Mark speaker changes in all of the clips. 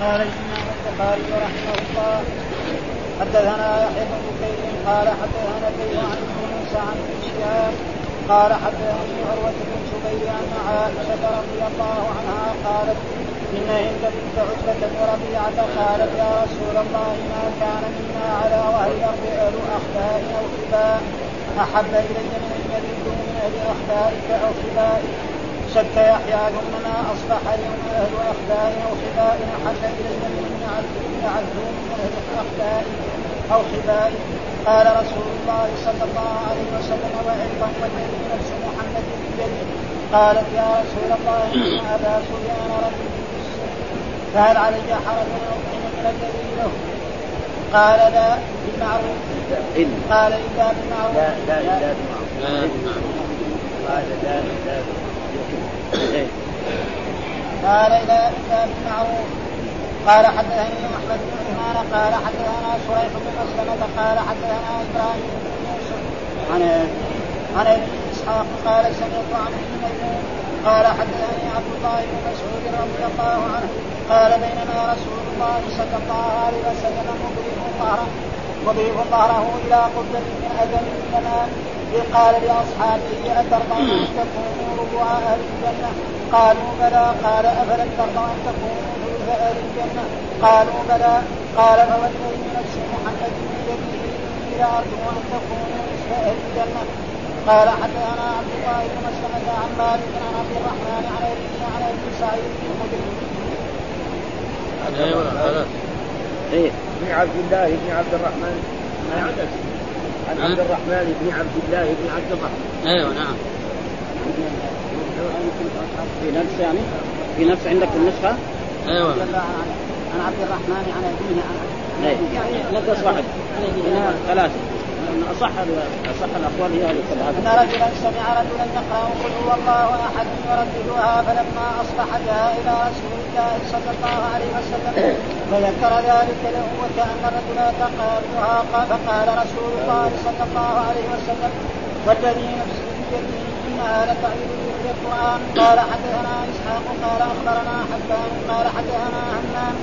Speaker 1: قال الامام البخاري رحمه الله. حدثنا يحيى بن بكير قال حدثنا الليل عن موسى عن شهاب قال حدثني عروة بن زبير أن عائشة رضي الله عنها قالت إن هند بنت عتبة وربيعة قالت يا رسول الله ما كان منا على الأرض أهل أخبار أو خباء. أحب إلي من أن يردوا من أهل أخبارك أو خبائك. شك يحيى ثم ما أصبح اليوم أهل أخبار أو خباء إلي من أن يعدوا من أهل أخبارك أو خبائك قال رسول الله صلى الله عليه وسلم وأيضا والذي نفس محمد بيده قالت يا رسول الله إن أبا سفيان رجل فهل علي حرج أطعم من الذي له؟ قال لا بالمعروف. قال إلا بالمعروف.
Speaker 2: لا لا إلا بالمعروف. لا بالمعروف قال لا إلا
Speaker 1: قال لا إلا بالمعروف قال حدثني أحمد بن عثمان قال حدثنا شريح بن مسلمة قال حدثنا إبراهيم بن يوسف. عن عن أبي إسحاق قال سمعت عن ابن ميمون قال حدثني عبد الله بن مسعود رضي الله عنه قال بينما رسول الله صلى الله عليه وسلم مضيف ظهره مضيف ظهره إلى قبة من اذن اليمن إذ قال لأصحابه اترضون أن تكونوا ربع أهل الجنة؟ قالوا بلى. قال أفلم ترضوا أن تكونوا ثلث أهل الجنة؟ قالوا بلى. قال فوالذي نفس محمد بيده إني لأرجو أن تكونوا نصف أهل الجنة. قال حدثنا عبد الله بن مسلمة عن مالك عن عبد الرحمن عن ابي عن أبي سعيد بن الخدري.
Speaker 2: أيوه إيه. بن عبد الله بن عبد الرحمن. ما عدد عن عبد الرحمن بن عبد الله بن عبد الرحمن.
Speaker 3: أيوه نعم.
Speaker 2: في نفس يعني؟ في نفس عندك النسخة؟
Speaker 3: أيوه.
Speaker 1: عن عبد الرحمن عن ابيه عن
Speaker 2: إيه يعني نقص واحد. هنا ثلاثة أصح أصح الأقوال هي كلها
Speaker 1: إن رجلا سمع رجلا يقرأ قل هو الله أحد يرددها فلما أصبح جاء إلى رسول الله صلى الله عليه وسلم فذكر ذلك له وكان الرجل يتقالها فقال رسول الله صلى الله عليه وسلم والذي نفسي بيده انها لتعيد في القرآن قال حدثنا إسحاق قال أخبرنا حبان قال حدثنا همام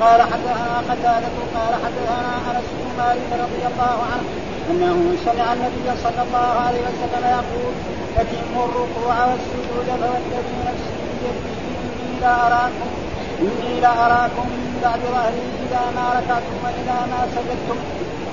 Speaker 1: قال حدثنا قتادة قال حدثنا أنس بن مالك رضي الله عنه إنه سمع النبي صلى الله عليه وسلم يقول اتموا الركوع والسجود فوالذي نفسي بيده اني لاراكم إني لاراكم من بعد ظهري اذا ما ركعتم واذا ما سجدتم.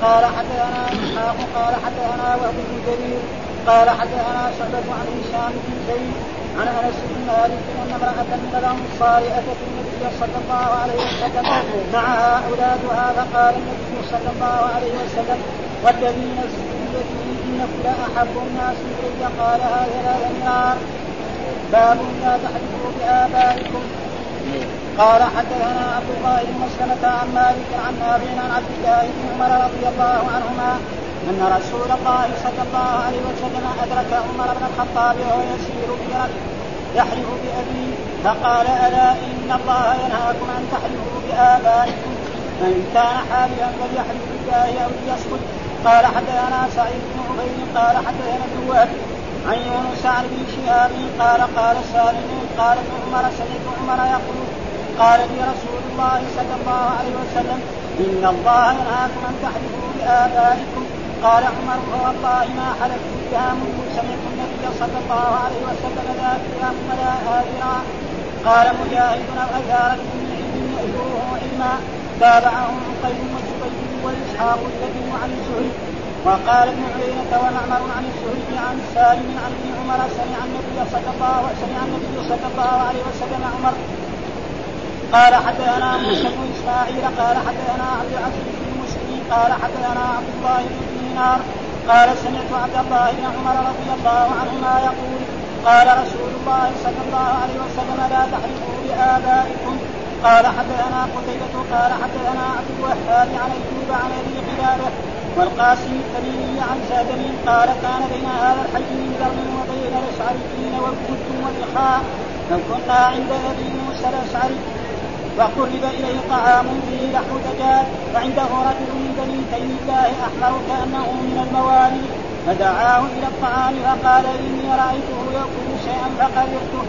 Speaker 1: قال حدثنا إسحاق قال حدثنا وهب بن جرير قال حدثنا شعبة عن هشام بن زيد عن أنس بن مالك أن امرأة من الأنصار أتت النبي صلى الله عليه وسلم معها أولادها فقال النبي صلى الله عليه وسلم والذي نفسي بيده انكم لاحب الناس إلي قالها ثلاث مرار باب لا تحلفوا بآبائكم. قال حدثنا عبد الله بن مسلمة عن مالك عن نافع عن عبد الله بن عمر رضي الله عنهما أن رسول الله صلى الله عليه وسلم أدرك عمر بن الخطاب وهو يسير بركب يحلف بأبيه فقال ألا إن الله ينهاكم أن تحلفوا بآبائكم. فإن كان حاليا فليحلف بالله أو ليسكت قال حدثنا سعيد بن عبيد قال حدثنا ابن وهب عن يونس عن ابن شهاب قال قال سالم قال ابن عمر سمعت عمر يقول قال لي رسول الله صلى الله عليه وسلم ان الله ينهاكم ان تحلفوا بابائكم قال عمر والله ما حلفت بها منذ سمعت النبي صلى الله عليه وسلم ذاكرا ولا آذرا قال مجاهد أو اثار من علم يأجره علما تابعه عقيل وزبيد وإسحاق الذي عن الزهري. وقال ابن عيينة ومعمر عن الزهري عن سالم عن ابن عمر سمع النبي صلى الله سمع النبي صلى الله عليه وسلم عمر. قال حدثنا موسى بن إسماعيل قال حدثنا عبد العزيز بن مسلم قال حدثنا عبد الله بن دينار قال سمعت عبد الله بن عمر رضي الله عنهما يقول قال رسول الله صلى الله عليه وسلم لا تحلفوا بآبائكم قال حدثنا قتيبة قال حدثنا عبد الوهاب عن ايوب عن أبي قلابه والقاسم التميمي عن سادم قال كان بين هذا الحي من ذر وبين الأشعريين والكت والإخاء فكنا عند أبي موسى الأشعري. وقرب إليه طعام فيه لحم دجاج وعنده رجل من بني تيم الله أحمر كأنه من الموالي فدعاه إلى الطعام فقال إني رأيته يأكل شيئا فقبلته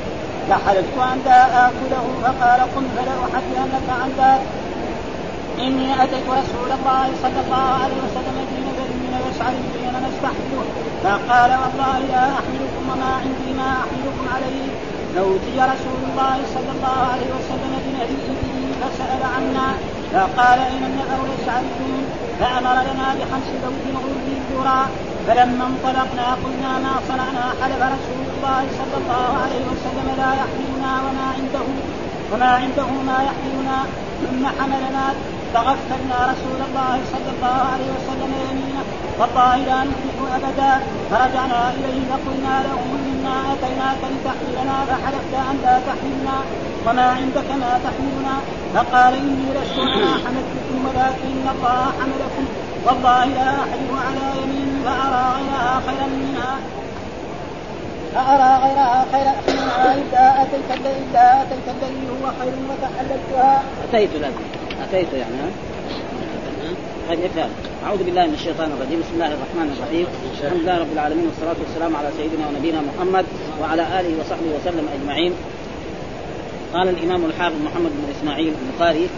Speaker 1: لحلفت ان لا اكله فقال قم فلا احدثنك عن ذلك إني أتيت رسول الله صلى الله عليه وسلم في نذر من يسعى حين نستحمله فقال والله لا أحملكم وما عندي ما أحملكم عليه. فأوتي رسول الله صلى الله عليه وسلم بنبي به فسأل عنا فقال أين النذر يسعدون فأمر لنا بخمس زوج غر ذرى فلما انطلقنا قلنا ما صنعنا حلف رسول الله صلى الله عليه وسلم لا يحملنا وما عنده وما عنده ما يحملنا. ثم حملنا فغفلنا رسول الله صلى الله عليه وسلم يمينه والله لا نفلح أبدا. فرجعنا إليه فقلنا له إنا أتيناك لتحملنا فحلفت أن لا تحملنا. وما عندك ما تحملنا. فقال إني لست أنا حملتكم ولكن الله حملكم. والله لا احلف على يمين فارى غيرها خيرا. منها فأرى غيرها خيرا منها إلا أتيت الذي إلا أتيت الذي هو خير وتحللتها.
Speaker 3: أتيت لك. أتيت يعني ها؟ طيب أعوذ بالله من الشيطان الرجيم. بسم الله الرحمن الرحيم. الحمد لله رب العالمين والصلاة والسلام على سيدنا ونبينا محمد وعلى آله وصحبه وسلم أجمعين. قال الإمام الحافظ محمد بن إسماعيل البخاري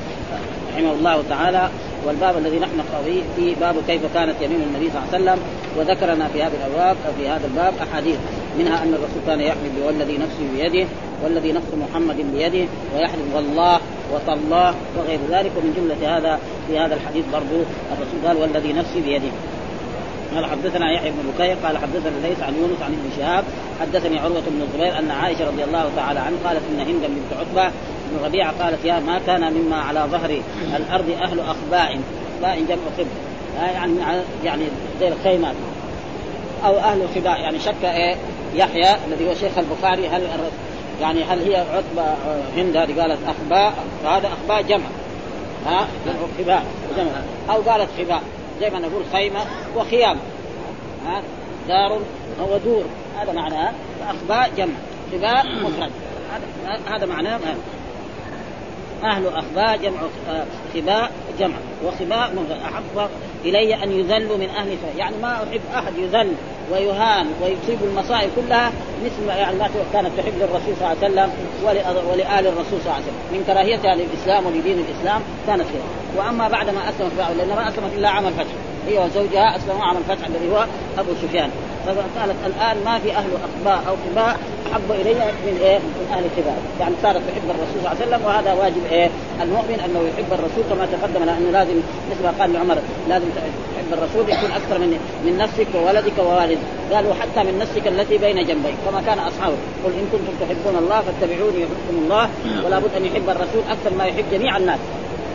Speaker 3: رحمه الله تعالى والباب الذي نحن نقرأ فيه باب كيف كانت يمين النبي صلى الله عليه وسلم وذكرنا في هذه الابواب في هذا الباب أحاديث منها أن الرسول كان يحلف والذي نفسي بيده والذي نفس محمد بيده ويحلف والله وتالله وغير ذلك ومن جملة هذا في هذا الحديث برضو الرسول قال والذي نفسي بيده. قال حدثنا يحيى بن بكير قال حدثنا ليس عن يونس عن ابن شهاب حدثني عروة بن الزبير أن عائشة رضي الله تعالى عنه قالت إن هند بنت عتبه بن ربيعة قالت يا ما كان مما على ظهر الأرض أهل أخباء اخباء جمع خب يعني يعني زي الخيمات. أو أهل الخباء يعني شك إيه؟ يحيى الذي هو شيخ البخاري هل يعني هل هي عتبه هند هذه قالت أخباء فهذا أخباء جمع. ها؟ خباء جمع. أو قالت خباء. زي ما نقول خيمة وخيام. ها؟ دار ودور. هذا معناه فاخباء جمع. خباء مفرد. هذا معناه أهل أخباء جمع خباء جمع. وخباء أحب إلي أن يذلوا من أهل خباء يعني ما أحب أحد يذل ويهان ويصيب المصائب كلها مثل يعني ما كانت تحب للرسول صلى الله عليه وسلم ولآل الرسول صلى الله عليه وسلم. من كراهيتها للإسلام ولدين الإسلام كانت كذا وأما بعد ما أسلمت لأن ما أسلمت إلا عام الفتح هي وزوجها أسلموا عام الفتح الذي هو أبو سفيان. فقالت الآن ما في أهل اخباء أو خباء احب الي من إيه؟ من أهل خباء، يعني صارت تحب الرسول صلى الله عليه وسلم وهذا واجب إيه؟ المؤمن أنه يحب الرسول كما تقدم لأنه لازم مثل ما قال عمر لازم تحب الرسول يكون أكثر من من نفسك وولدك ووالدك، قالوا حتى من نفسك التي بين جنبيك، كما كان أصحابه، قل إن كنتم تحبون الله فاتبعوني يحبكم الله ولا بد أن يحب الرسول أكثر ما يحب جميع الناس،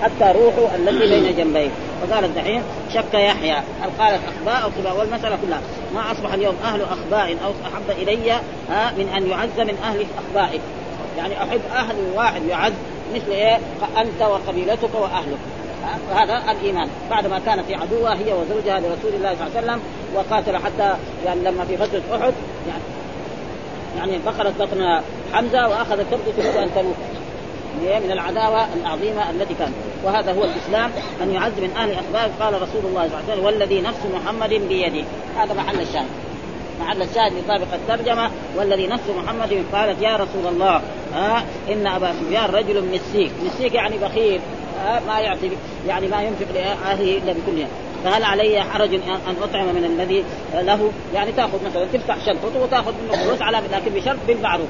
Speaker 3: حتى روحه التي بين جنبيه. وقال الدحين شك يحيى. هل قالت أخباء أو خباء والمسألة كلها. ما أصبح اليوم أهل أخباء أو أحب إلي من أن يعز من أهل اخبائك يعني أحب أهل واحد يعز مثل إيه؟ انت وقبيلتك وأهلك. هذا الإيمان. بعدما كانت عدوة هي وزوجها لرسول الله صلى الله عليه وسلم وقاتل حتى يعني لما في غزوة أحد يعني يعني بقرت بطن حمزة وأخذت تربط أن تموت. من العداوة العظيمة التي كانت. وهذا هو الإسلام أن يعز من أهل أخبار. قال رسول الله صلى الله عليه وسلم والذي نفس محمد بيده. هذا محل الشاهد. محل الشاهد يطابق الترجمة والذي نفس محمد قالت يا رسول الله آه إن أبا سفيان رجل مسيك. مسيك يعني بخيل آه ما يعطي يعني ما ينفق لأهله إلا بكلها فهل علي حرج ان أطعم من الذي له؟ يعني تأخذ مثلا تفتح شنطته وتأخذ منه فلوس على لكن بشرط بالمعروف.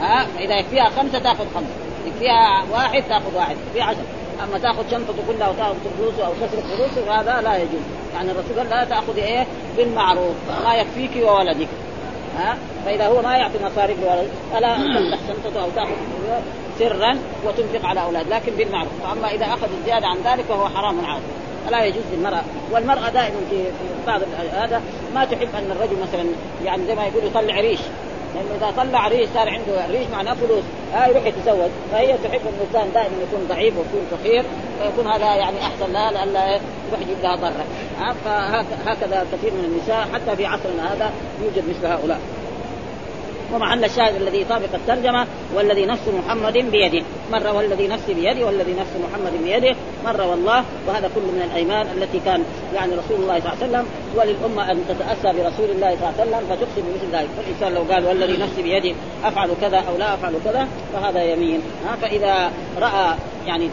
Speaker 3: ها آه إذا يكفيها خمسة تأخذ خمسة. يكفيها واحد تاخذ واحد في عشر. أما تاخذ شنطته كلها وتاخذ فلوسه أو تصرف فلوسه هذا لا يجوز. يعني الرسول قال لا تاخذ إيه؟ بالمعروف. ما يكفيك وولدك. ها؟ فإذا هو ما يعطي مصاريف لولد فلا تفتح شنطته أو تاخذ سرا وتنفق على أولاد لكن بالمعروف. اما إذا أخذ الزياده عن ذلك فهو حرام عاد فلا يجوز للمرأة. والمرأة دائما في بعض هذا ما تحب أن الرجل مثلا يعني زي ما يقول يطلع ريش. لأنه إذا طلع ريش صار عنده ريش معناه فلوس ها يروح يتزوج. فهي تحب الإنسان دائما يكون ضعيف ويكون فقير فيكون هذا يعني أحسن لها لئلا يروح يجيب لها ضرة. فهكذا كثير من النساء حتى في عصرنا هذا يوجد مثل هؤلاء. ومحل الشاهد الذي يطابق الترجمة والذي نفس محمد بيده. مره والذي نفسي بيده والذي نفس محمد بيده. مره والله. وهذا كله من الأيمان التي كان يعني رسول الله صلى الله عليه وسلم وللأمة أن تتأسى برسول الله صلى الله عليه وسلم فتقسم بمثل ذلك. فالإنسان لو قال والذي نفسي بيده أفعل كذا أو لا أفعل كذا فهذا يمين. فإذا رأى يعني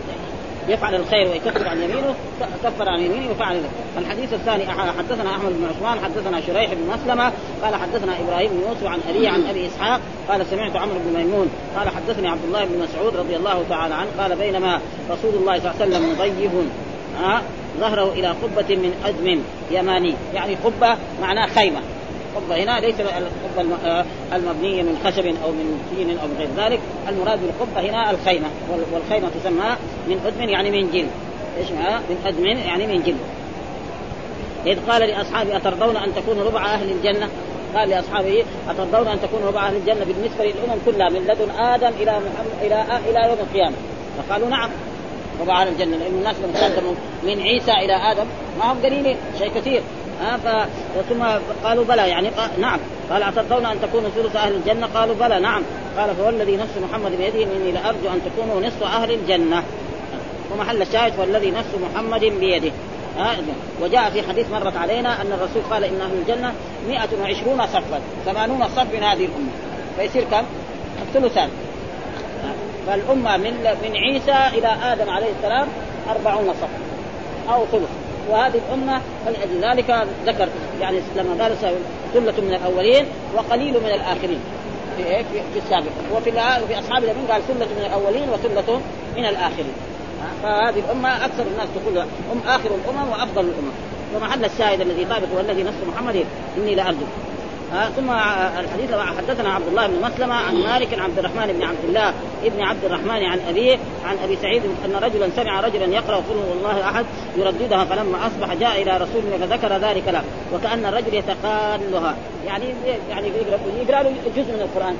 Speaker 3: يفعل الخير ويكفر عن يمينه كفر عن يمينه وفعل ذلك. الحديث الثاني حدثنا أحمد بن عثمان حدثنا شريح بن مسلمه قال حدثنا إبراهيم بن يوسف عن ابي عن أبي إسحاق قال سمعت عمرو بن ميمون قال حدثني عبد الله بن مسعود رضي الله تعالى عنه قال بينما رسول الله صلى الله عليه وسلم مضيف ها ظهره إلى قبة من أدم يماني يعني قبة معناه خيمة. القبة هنا ليس القبة آه، المبنية من خشب أو من طين أو من غير ذلك. المراد بالقبة هنا الخيمة والخيمة تسمى من أدم يعني من جلد. إيش من أدم يعني من جلد. إذ قال لأصحابه أترضون أن تكونوا ربع أهل الجنة؟ قال لأصحابه أترضون أن تكونوا ربع أهل الجنة بالنسبة للأمم كلها من لدن آدم إلى محمد إلى إلى يوم القيامة؟ فقالوا نعم ربع أهل الجنة لأن الناس لما من عيسى إلى آدم ما هم قليلين شيء كثير. ها. ثم قالوا بلى يعني قال نعم. قال أترضون أن تكونوا ثلث أهل الجنة؟ قالوا بلى نعم. قال فوالذي نفس محمد بيده إني لأرجو أن تكونوا نصف أهل الجنة. ومحل الشاهد والذي نفس محمد بيده. ها وجاء في حديث مرت علينا أن الرسول قال إن أهل الجنة 120 صفا 80 صف من هذه الأمة. فيصير كم؟ الثلثان فالأمة من من عيسى إلى آدم عليه السلام 40 صف أو ثلث. وهذه الأمة فلأجل ذلك ذكر يعني لما قال ثلة من الأولين وقليل من الآخرين. في إيه؟ في السابق. وفي في أصحاب اليمين قال ثلة من الأولين وثلة من الآخرين. فهذه الأمة أكثر الناس تقول هم آخر الأمم وأفضل الأمم. ومحل الشاهد الذي طابق والذي نفس محمد إني لأرجو. آه ثم الحديث حدثنا عبد الله بن مسلمة عن مالك عبد الرحمن بن عبد الله ابن عبد الرحمن عن أبيه عن أبي سعيد أن رجلا سمع رجلا يقرأ قل الله أحد يرددها فلما أصبح جاء إلى رسول الله فذكر ذلك له وكأن الرجل يتقالها. يعني يعني يقرأ يقرا له جزء من القرآن.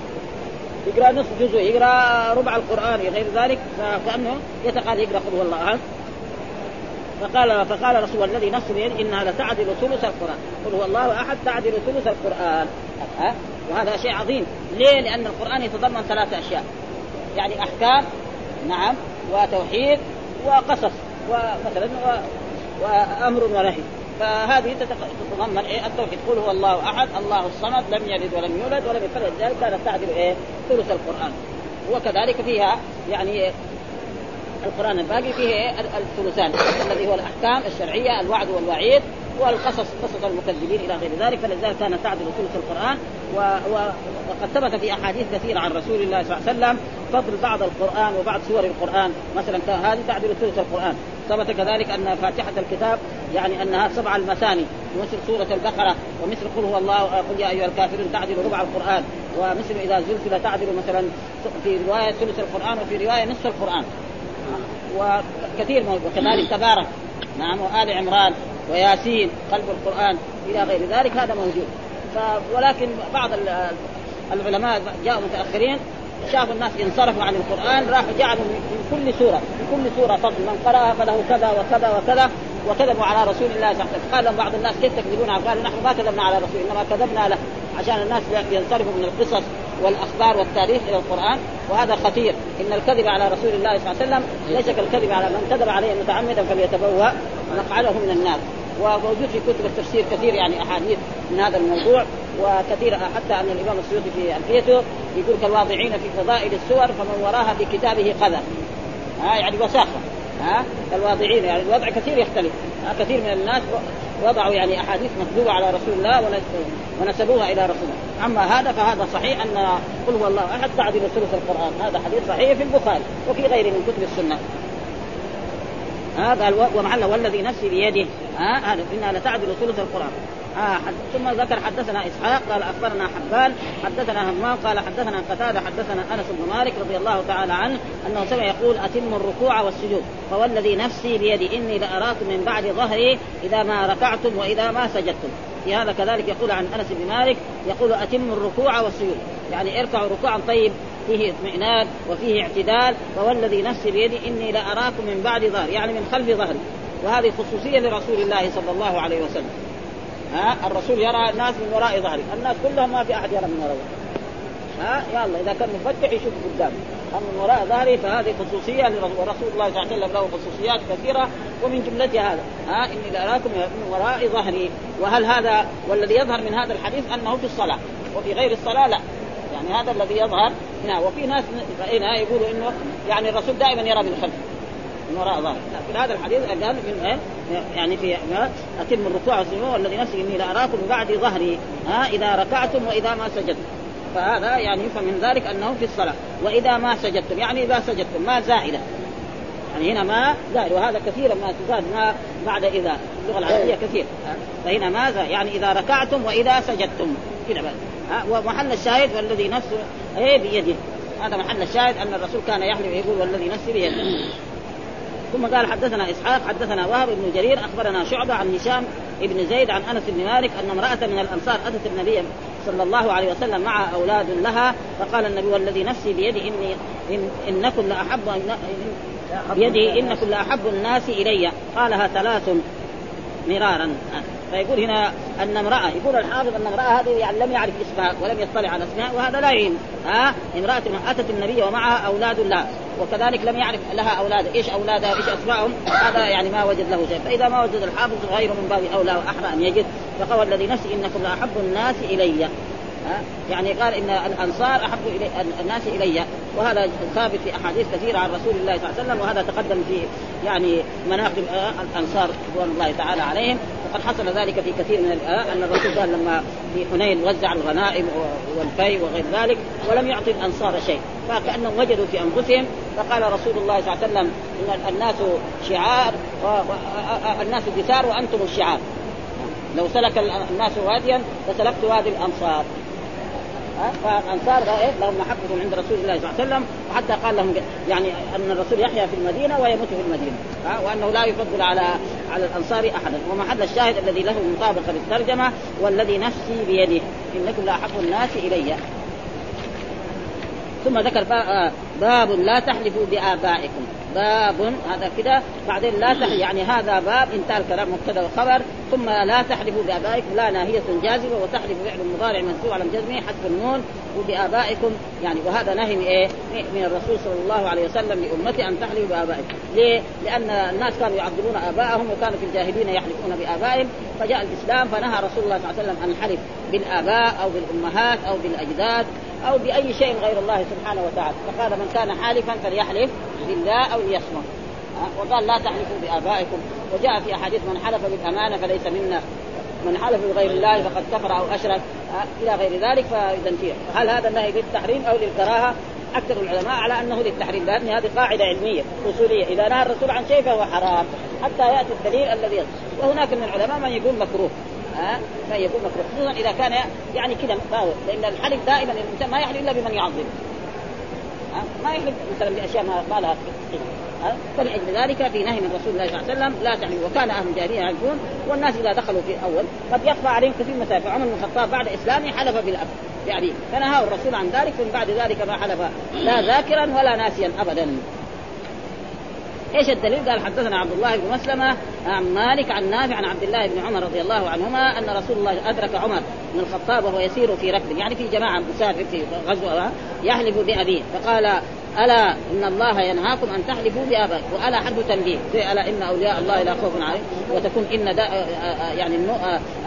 Speaker 3: يقرأ نصف جزء يقرأ ربع القرآن غير ذلك فكأنه يتقال يقرأ قل هو الله أحد. فقال فقال رسول الذي نفسه بيده إنها لتعدل ثلث القرآن. قل هو الله أحد تعدل ثلث القرآن. ها؟ وهذا شيء عظيم. ليه؟ لأن القرآن يتضمن ثلاث أشياء. يعني أحكام نعم وتوحيد وقصص ومثلا وأمر ونهي. فهذه تتضمن إيه؟ التوحيد. قل هو الله أحد الله الصمد لم يلد ولم يولد ولم يكن ذلك كانت تعدل إيه؟ ثلث القرآن. وكذلك فيها يعني القرآن. الباقي فيه الثلثان. الذي هو الأحكام الشرعية الوعد والوعيد والقصص قصص المكذبين إلى غير ذلك. فلذلك كانت تعدل ثلث القرآن. و... و... وقد ثبت في أحاديث كثيرة عن رسول الله صلى الله عليه وسلم فضل بعض القرآن وبعض سور القرآن. مثلا هذه تعدل ثلث القرآن. ثبت كذلك أن فاتحة الكتاب يعني أنها سبع المثاني مثل سورة البقرة ومثل قل هو الله قل يا أيها الكافرون تعدل ربع القرآن. ومثل إذا زلزل تعدل مثلا في رواية ثلث القرآن وفي رواية نصف القرآن. وكثير موجود وكذلك تبارك. نعم وآل عمران وياسين قلب القرآن إلى غير ذلك هذا موجود. ف ولكن بعض العلماء جاءوا متأخرين شافوا الناس انصرفوا عن القرآن راحوا جعلوا من كل سورة من كل سورة فضل من قرأها فله كذا وكذا وكذا وكذبوا على رسول الله صلى الله عليه وسلم. قال بعض الناس كيف تكذبون قالوا نحن ما كذبنا على رسول انما كذبنا له. عشان الناس ينصرفوا من القصص والأخبار والتاريخ إلى القرآن وهذا خطير. إن الكذب على رسول الله صلى الله عليه وسلم ليس كالكذب على من كذب عليه متعمدا فليتبوأ مقعده من النار. وموجود في كتب التفسير كثير يعني أحاديث من هذا الموضوع وكثير حتى أن الإمام السيوطي في الفيته يقول كالواضعين في فضائل السور فمن وراها في كتابه قذف ها يعني وساخة. ها الواضعين يعني الوضع كثير يختلف. ها كثير من الناس وضعوا يعني أحاديث مكذوبة على رسول الله ونسبوها إلى رسول الله. أما هذا فهذا صحيح أن قل هو الله أحد تعدل ثلث القرآن. هذا حديث صحيح في البخاري وفي غيره من كتب السنة. هذا آه ومعله والذي نفسي بيده. ها هذا إنها لتعدل ثلث القرآن. آه ثم ذكر حدثنا إسحاق قال أخبرنا حبان حدثنا همام قال حدثنا قتادة حدثنا أنس بن مالك رضي الله تعالى عنه أنه سمع يقول أتم الركوع والسجود. فوالذي نفسي بيدي إني لأراكم من بعد ظهري إذا ما ركعتم وإذا ما سجدتم. في هذا كذلك يقول عن أنس بن مالك يقول أتم الركوع والسجود. يعني اركعوا ركوعا طيب فيه اطمئنان وفيه اعتدال فوالذي نفسي بيدي إني لاراكم من بعد ظهر يعني من خلف ظهري. وهذه خصوصية لرسول الله صلى الله عليه وسلم. ها؟ الرسول يرى الناس من وراء ظهره الناس كلهم ما في أحد يرى من وراء ها؟ يلا إذا كان مفتح يشوف قدامه. اما من وراء ظهره فهذه خصوصية ورسول الله صلى الله عليه وسلم له خصوصيات كثيرة ومن جملتها هذا ها إني لاراكم من وراء ظهري وهل هذا والذي يظهر من هذا الحديث أنه في الصلاة؟ وفي غير الصلاة لا يعني هذا الذي يظهر هنا وفي ناس هنا يقولوا إنه يعني الرسول دائما يرى من خلفه من وراء ظهره. لكن هذا الحديث قال من إيه؟ يعني في أتم الركوع والسجود والذي نفسي إني لاراكم من بعد ظهري ها إذا ركعتم وإذا ما سجدتم. فهذا يعني يفهم من ذلك أنه في الصلاة. وإذا ما سجدتم يعني إذا سجدتم ما زائده يعني هنا ما زائد وهذا كثيرا ما تزاد ما بعد إذا. اللغة العربية كثير. فهنا ماذا يعني إذا ركعتم وإذا سجدتم. كذا بس. ومحل الشاهد والذي نفسه إيه بيده. هذا محل الشاهد أن الرسول كان يحلف يقول والذي نفسي بيده. ثم قال حدثنا إسحاق حدثنا وهب بن جرير أخبرنا شعبة عن هشام بن زيد عن أنس بن مالك أن امرأة من الأنصار أتت النبي صلى الله عليه وسلم مع أولاد لها فقال النبي والذي نفسي بيدي اني إن إنكم لأحب بيدي إنكم لأحب الناس إلي. قالها ثلاث مرارا. فيقول هنا أن امرأة يقول الحافظ أن امرأة هذه يعني لم يعرف اسمها ولم يطلع على اسمها وهذا لا يهم ها؟ امرأة أتت النبي ومعها أولاد لها وكذلك لم يعرف لها أولاد. إيش أولادها؟ إيش اسمائهم هذا يعني ما وجد له شيء. فإذا ما وجد الحافظ غيره من باب أولى وأحرى أن يجد فقال الذي نفسي إنكم لأحب الناس إلي. يعني قال إن الأنصار أحب الي الناس إلي وهذا ثابت في أحاديث كثيرة عن رسول الله صلى الله عليه وسلم وهذا تقدم في يعني مناقب الأنصار رضوان الله تعالى عليهم. وقد حصل ذلك في كثير من أن الرسول قال لما في حنين وزع الغنائم والفي وغير ذلك ولم يعطي الأنصار شيء. فكأنهم وجدوا في أنفسهم فقال رسول الله صلى الله عليه وسلم إن الناس شعار الناس دثار وأنتم الشعار. لو سلك الناس واديا لسلكت وادي الأنصار. فالأنصار إيه؟ لهم محبه عند رسول الله صلى الله عليه وسلم وحتى قال لهم يعني أن الرسول يحيا في المدينة ويموت في المدينة وأنه لا يفضل على على الأنصار أحدا. ومحل الشاهد الذي له مطابقة بالترجمه والذي نفسي بيده إنكم لاحب الناس إلي. ثم ذكر باب لا تحلفوا بآبائكم. باب هذا كده. بعدين لا تحلف يعني هذا باب انتهى الكلام مبتدأ وخبر ثم لا تحلفوا بآبائكم لا ناهية جازمة وتحلف فعل مضارع منصوب على جزمه حذف النون وبآبائكم. يعني وهذا نهي من إيه؟ من الرسول صلى الله عليه وسلم لأمته أن تحلفوا بآبائكم، ليه؟ لأن الناس كانوا يعظمون آبائهم وكانوا في الجاهلين يحلفون بآبائهم. فجاء الإسلام فنهى رسول الله صلى الله عليه وسلم أن الحلف بالآباء أو بالأمهات أو بالأجداد. أو بأي شيء غير الله سبحانه وتعالى. فقال من كان حالفا فليحلف بالله أو ليصمت. وقال لا تحلفوا بآبائكم. وجاء في أحاديث من حلف بالأمانة فليس منا. من حلف بغير الله فقد كفر أو أشرك. إلى غير ذلك فإذا فيه هل هذا النهي للتحريم أو للكراهة؟ أكثر العلماء على أنه للتحريم لأن هذه قاعدة علمية أصولية. إذا نهى الرسول عن شيء فهو حرام حتى يأتي الدليل الذي وهناك من العلماء من يقول مكروه. ها؟ فيكون مكروه. خصوصا إذا كان يعني كذا لأن الحلف دائما الإنسان ما يحلف إلا بمن يعظم. ما يحلف مثلا بأشياء ما لها قيمة. فلأجل ذلك في نهي من رسول الله صلى الله عليه وسلم لا تحلف وكان أهل الجاهلية يعرفون والناس إذا دخلوا في اول قد يخفى عليهم كثير من مسائل فعمر بن الخطاب بعد إسلامه حلف بالأب. يعني فنهاه الرسول عن ذلك ثم بعد ذلك ما حلف لا ذاكرا ولا ناسيا ابدا. إيش الدليل؟ قال حدثنا عبد الله بن مسلمة عن مالك عن نافع عن عبد الله بن عمر رضي الله عنهما أن رسول الله أدرك عمر بن الخطاب وهو يسير في ركب يعني في جماعة مسافر في غزوة يحلف بأبيه فقال ألا إن الله ينهاكم أن تحلفوا بابائكم وألا حرف تنبيه. زي ألا إن أولياء الله لا خوف عليهم وتكون إن دا يعني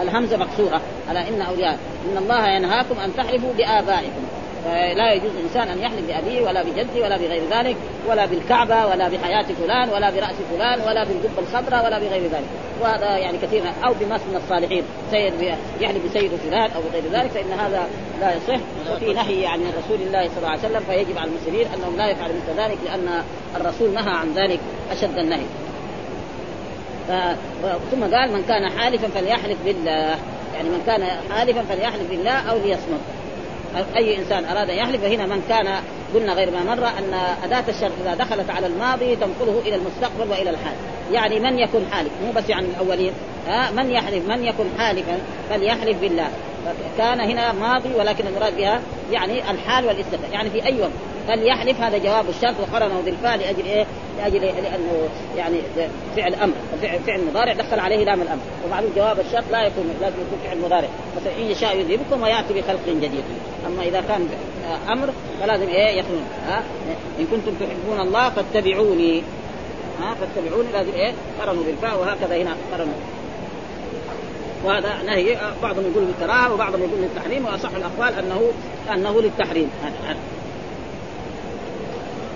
Speaker 3: الهمزة مكسورة. ألا إن أولياء إن الله ينهاكم أن تحلفوا بآبائكم. فلا يجوز انسان أن يحلف بأبيه ولا بجده ولا بغير ذلك ولا بالكعبة ولا بحياة فلان ولا برأس فلان ولا بالقبه الخضراء ولا بغير ذلك. وهذا يعني كثير أو بمس من الصالحين. سيد يحلف بسيد فلان أو بغير ذلك فإن هذا لا يصح. وفي نهي عن رسول الله صلى الله عليه وسلم فيجب على المسلمين أنهم لا يفعلوا مثل ذلك لأن الرسول نهى عن ذلك أشد النهي. ثم قال من كان حالفا فليحلف بالله. يعني من كان حالفا فليحلف بالله أو ليصمت. أي إنسان أراد أن يحلف فهنا من كان قلنا غير ما مر أن أداة الشرط إذا دخلت على الماضي تنقله إلى المستقبل وإلى الحال. يعني من يكون حالف؟ مو بس يعني الأولين. ها؟ من يحلف؟ من يكون حالفا؟ فليحلف بالله. كان هنا ماضي ولكن المراد بها يعني الحال والاستقبال يعني في أي وقت. فليحلف هذا جواب الشرط وقرنه بالفاء لأجل إيه؟ لاجل لأنه يعني فعل أمر فعل, مضارع دخل عليه لام الأمر. ومعلوم جواب الشرط لا يكون لازم يكون فعل مضارع. مثلا إن يشاء يذهبكم ويأتي بخلق جديد. أما إذا كان أمر فلازم إيه يخلون ها؟ إن كنتم تحبون الله فاتبعوني. ها؟ فاتبعوني لازم إيه؟ قرنوا بالفاء وهكذا هنا قرنوا. وهذا نهي. بعضهم يقول بالكراهه وبعضهم يقول للتحريم. وأصح الأقوال انه أنه للتحريم.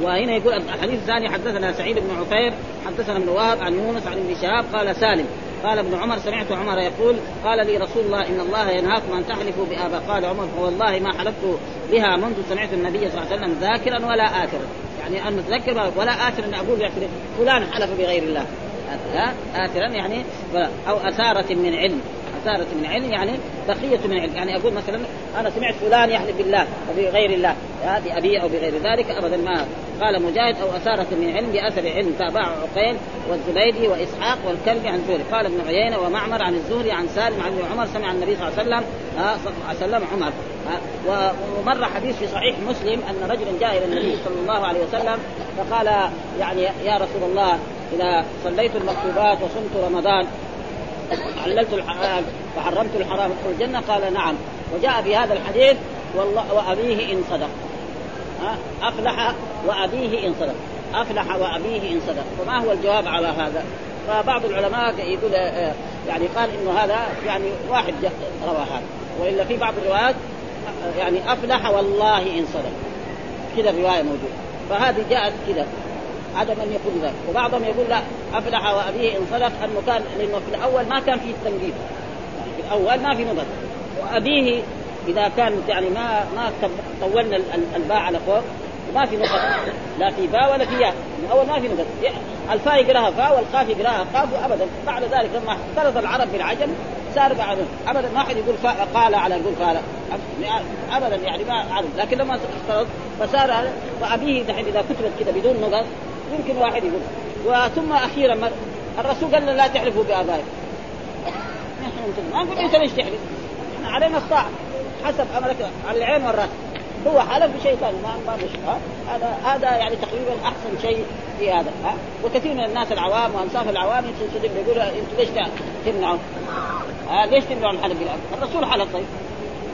Speaker 3: وهنا يقول الحديث الثاني حدثنا سعيد بن عفير حدثنا ابن وهب عن يونس عن ابن شهاب قال سالم. قال ابن عمر سمعت عمر يقول قال لي رسول الله إن الله ينهاكم أن تحلفوا بابا قال عمر فوالله ما حلفت بها منذ سمعت النبي صلى الله عليه وسلم ذاكرا ولا آثرا يعني أن متذكر ولا آثرا أقول يعني فلان حلف بغير الله. آثرا يعني أو أثارة من علم. إثارة من علم يعني بقية من علم. يعني أقول مثلا أنا سمعت فلان يحلف بالله وبغير الله. بأبي أو بغير ذلك ابدا ما. قال مجاهد أو أثارة من علم بأثر علم. تابعه عقيل والزبيدي وإسحاق والكلب عن زهري قال ابن عيينة ومعمر عن الزهري عن سالم عن عمر سمع النبي صلى الله عليه وسلم صلى الله عليه وسلم عمر. ومر حديث في صحيح مسلم أن رجلا جاء إلى النبي صلى الله عليه وسلم فقال يعني يا رسول الله إذا صليت المكتوبات وصمت رمضان حللت الحلال وحرمت الحرام ادخل الجنة؟ قال نعم. وجاء في هذا الحديث والله وأبيه إن صدق. أفلح وأبيه إن صدق. أفلح وأبيه إن صدق. فما هو الجواب على هذا؟ فبعض العلماء يقول آه، يعني قال إنه هذا يعني واحد روى هذا. وإلا في بعض الروايات آه، يعني أفلح والله إن صدق. كذا الروايه موجودة. فهذه جاءت كذا. عدم ان يكون ذلك. وبعضهم يقول لا أفلح وأبيه إن صدق أنه كان لأنه في الأول ما كان فيه يعني في الأول ما في نظر وأبيه إذا كانت يعني ما ما طولنا الباء على فوق ما في نقط لا في باء ولا في ياء. من اول ما في نقط الفاء يقراها فاء والقاف يقراها قاف ابدا. بعد ذلك لما اختلط العرب بالعجم صار ابدا ما حد يقول قال على يقول قال. ابدا يعني ما عرف لكن لما اختلط فصار وأبيه دحين إذا كتبت كذا بدون نقط يمكن واحد يقول. وثم أخيرا الرسول قال لا تحلفوا بآبائكم. نحن ما نقول أنت ليش تحلف؟ إحنا علينا الطاعه حسب أمرك. على العين والرأس. هو حلف بشيء ثاني. ما ما هذا هذا يعني تقريبا أحسن شيء في هذا. ها؟ وكثير من الناس العوام وانصاف العوام يقولوا أنتم ليش تمنعوا؟ ليش تمنعوا الحلف بالامر؟ الرسول حلف. طيب.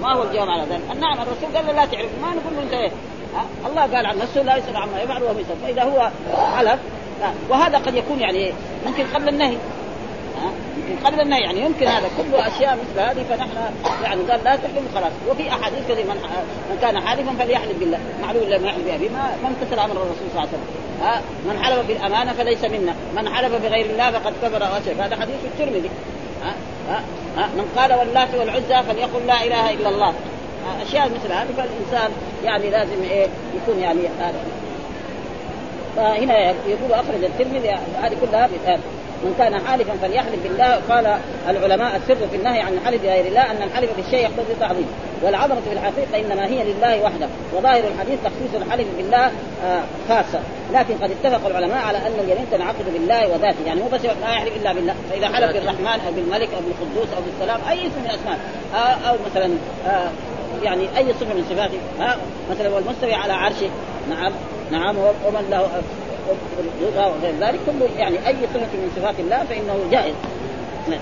Speaker 3: ما هو الجواب على ذلك؟ نعم الرسول قال لا تعرف. ما نقول له أنت إيه؟ الله قال عن نفسه لا يسأل عما يفعل وهو يسأل فإذا هو حلف وهذا قد يكون يعني يمكن قبل النهي. يمكن قبل النهي يعني يمكن هذا. كله أشياء مثل هذه فنحن يعني قال لا تحلم خلاص. وفي أحاديث كثير من من كان حالفا فليحلف بالله. معلوم لما يحلف به ما ما امتثل أمر الرسول صلى الله عليه وسلم. ها؟ من حلف بالأمانة فليس منا. من حلف بغير الله فقد كفر وأشرك. هذا حديث الترمذي. ها؟ ها؟ من قال واللات والعزى فليقل لا إله إلا الله. أشياء مثل هذه فالإنسان يعني لازم إيه يكون يعني هذا فهنا يقول أخرج الترمذي هذه كلها من كان حالفا فليحلف بالله قال العلماء السر في النهي عن الحلف بغير الله أن الحلف بالشيء يقتضي تعظيم والعظمة في الحقيقة إنما هي لله وحده. وظاهر الحديث تخصيص الحلف بالله آه، خاصة. لكن قد اتفق العلماء على أن اليمين تنعقد بالله وذاته. يعني مو بس لا يحلف إلا بالله. فإذا حلف بالرحمن أو بالملك أو بالقدوس أو بالسلام أي اسم من الأسماء. آه، أو مثلا آه، يعني أي صفة من صفاته؟ ها مثلا والمستوي على عرشه. نعم نعم ومن له وغير ذلك. كله يعني أي صفة من صفات الله فإنه جائز. نعم.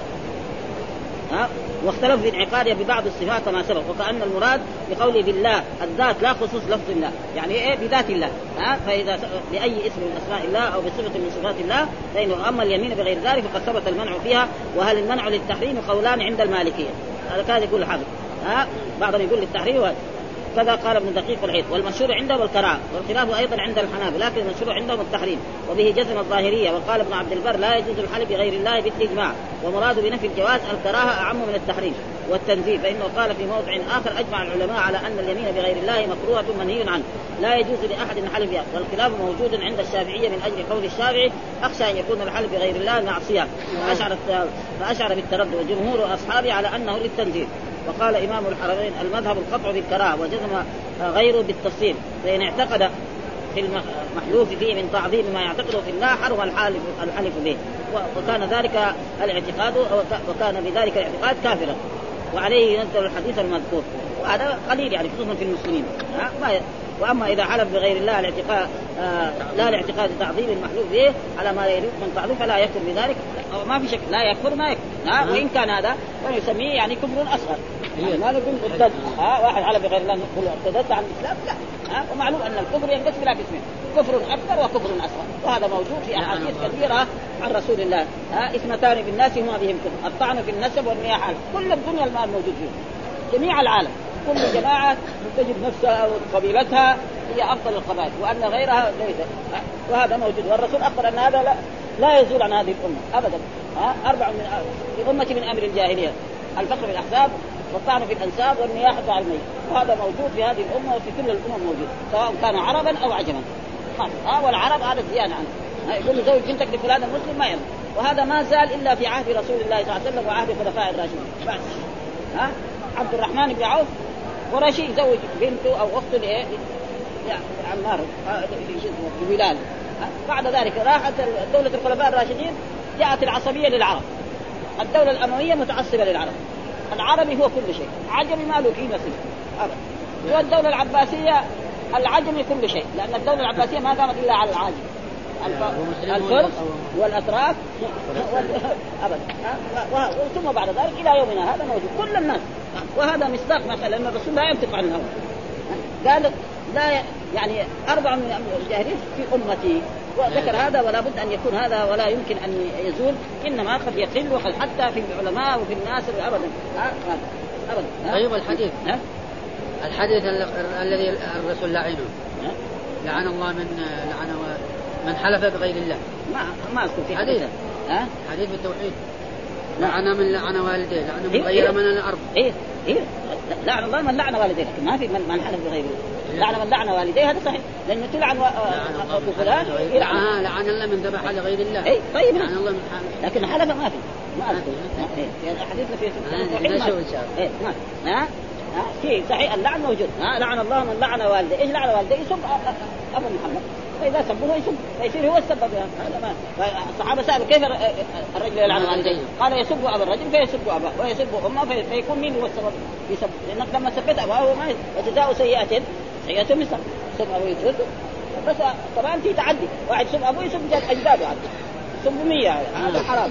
Speaker 3: ها واختلف في انعقادها ببعض الصفات كما سبق. وكأن المراد بقوله بالله الذات لا خصوص لفظ الله. يعني إيه؟ بذات الله. ها فإذا بأي اسم من أسماء الله أو بصفة من صفات الله فإنه أما اليمين بغير ذلك فقد ثبت المنع فيها. وهل المنع للتحريم قولان عند المالكية؟ هذا كان يقول الحافظ. ها بعضهم يقول للتحريم كذا قال ابن دقيق العيد والمشهور عندهم الكراهه والخلاف أيضا عند الحنابل لكن المشهور عندهم التحريم وبه جزم الظاهرية وقال ابن عبد البر لا يجوز الحلف بغير الله بالإجماع ومراد بنفي الجواز الكراهة أعم من التحريم. والتنزيه فإنه قال في موضع آخر أجمع العلماء على أن اليمين بغير الله مكروهة منهي عنه لا يجوز لأحد الحلف بها والخلاف موجود عند الشافعية من أجل قول الشافعي أخشى أن يكون الحلف بغير الله معصية. فأشعر فأشعر بالتردد وجمهور أصحابه على أنه للتنزيه وقال إمام الحرمين المذهب القطع بالكراهة وجزم غيره بالتفصيل. فإن اعتقد في المحلوف فيه من تعظيم ما يعتقده في الله حرم الحالف الحلف به. وكان ذلك الاعتقاد وكان بذلك الاعتقاد كافرا. وعليه ينزل الحديث المذكور. وهذا قليل يعني خصوصا في المسلمين. ما وأما إذا حلف بغير الله الاعتقاد آه لا لاعتقاد تعظيم المحلوف به على ما يريد من تعظيم فلا يكفر بذلك. ما في شك لا يكفر ما يكفر. ها وإن كان هذا فنسميه يعني كفر أصغر. يعني ما نقول ارتد ها واحد حلف بغير الله نقول ارتدت عن الإسلام لا. ها ومعلوم أن الكفر ينقسم إلى قسمين كفر أكبر وكفر أصغر. وهذا موجود في أحاديث كثيرة عن رسول الله. ها اثنتان بالناس هما بهم كفر. الطعن في النسب والنياحه كل الدنيا المال موجود فيه جميع العالم. كل جماعة تجد نفسها أو قبيلتها هي أفضل القبائل وأن غيرها ليس. وهذا موجود. والرسول أخبر أن هذا لا, لا يزول عن هذه الأمة ابدا. ها؟ أربع من امتي من أمر الجاهلية الفقر في الأحزاب والطعن في الأنساب والنياحة على الميت. وهذا موجود في هذه الأمة وفي كل الأمم موجود سواء كان عربا أو عجما. ها؟ والعرب هذا زياده عنه. يقول زوج بنتك لفلان المسلم ما يملك وهذا ما زال إلا في عهد رسول الله صلى الله عليه وسلم وعهد الخلفاء الراشدين. ها؟ عبد الرحمن بن عوف قرشي يزوج بنته أو أخته لايه؟ يعني عمار في بلال. بعد ذلك راحت دولة الخلفاء الراشدين جاءت العصبية للعرب. الدولة الأموية متعصبة للعرب. العربي هو كل شيء. عجمي ما له قيمة أبدا والدولة العباسية العجمي كل شيء. لأن الدولة العباسية ما قامت إلا على العاجم. الفرس والاتراك ابدا. ثم بعد ذلك إلى يومنا هذا موجود. كل الناس. وهذا مصداق مثلا لأن الرسول لا ينطق عن الهوى. قال لا يعني أربع من الجاهلين في أمتي. وذكر هذا ولا بد أن يكون هذا ولا يمكن أن يزول. إنما قد يقل حتى في العلماء وفي الناس ابدا.
Speaker 4: ابدا. طيب الحديث. الحديث الذي الرسول لعنه. لعن الله من لعن من حلف بغير الله.
Speaker 3: ما ما اذكر في
Speaker 4: حديث ها؟ حديث بالتوحيد. لعن من لعن والديه لعن من غير إيه؟ من الأرض.
Speaker 3: إيه إيه. لعن الله من لعن والديه لكن ما في من, من حلف بغير الله. لعن من لعن والديه هذا صحيح. لأنه تلعن أبو فلان
Speaker 4: لعن لعن الله من ذبح لغير الله.
Speaker 3: اي طيب
Speaker 4: لعن الله من حلف.
Speaker 3: لكن حلف ما في. ما اذكر يعني حديثنا في التوحيد ما في. ها؟ في صحيح اللعن موجود. ها؟ لعن الله من لعن والديه. إيش لعن والديه؟ يسب أبو محمد. فاذا سبوه يسب فيصير هو السبب. يعني هذا ما الصحابة سألوا كيف الرجل يلعن والديه؟ قال يسب أبا الرجل فيسب اباه ويسب أمه فيكون مين هو السبب؟ يسب. لأنك لما سبيت أباه ما وجزاء سيئة سيئة مثل سب أبوه يسب. بس طبعا في تعدي. واحد يسب أبوه يسب اجداده يسب 100 هذا حرام.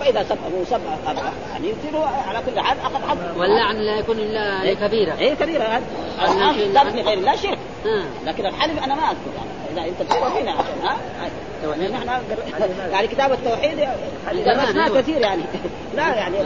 Speaker 3: فإذا سب أبوه سب أباه. يعني يصير على كل حال أخذ حظ
Speaker 4: واللعن لا يكون إلا لكبيرة.
Speaker 3: اي كبيرة. هذا غير الله شرك. لكن الحلف أنا ما أذكر. يعني اذا انت تقرا فينا عشان ها؟ نحن يعني كتاب التوحيد درسناه كثير يعني. لا يعني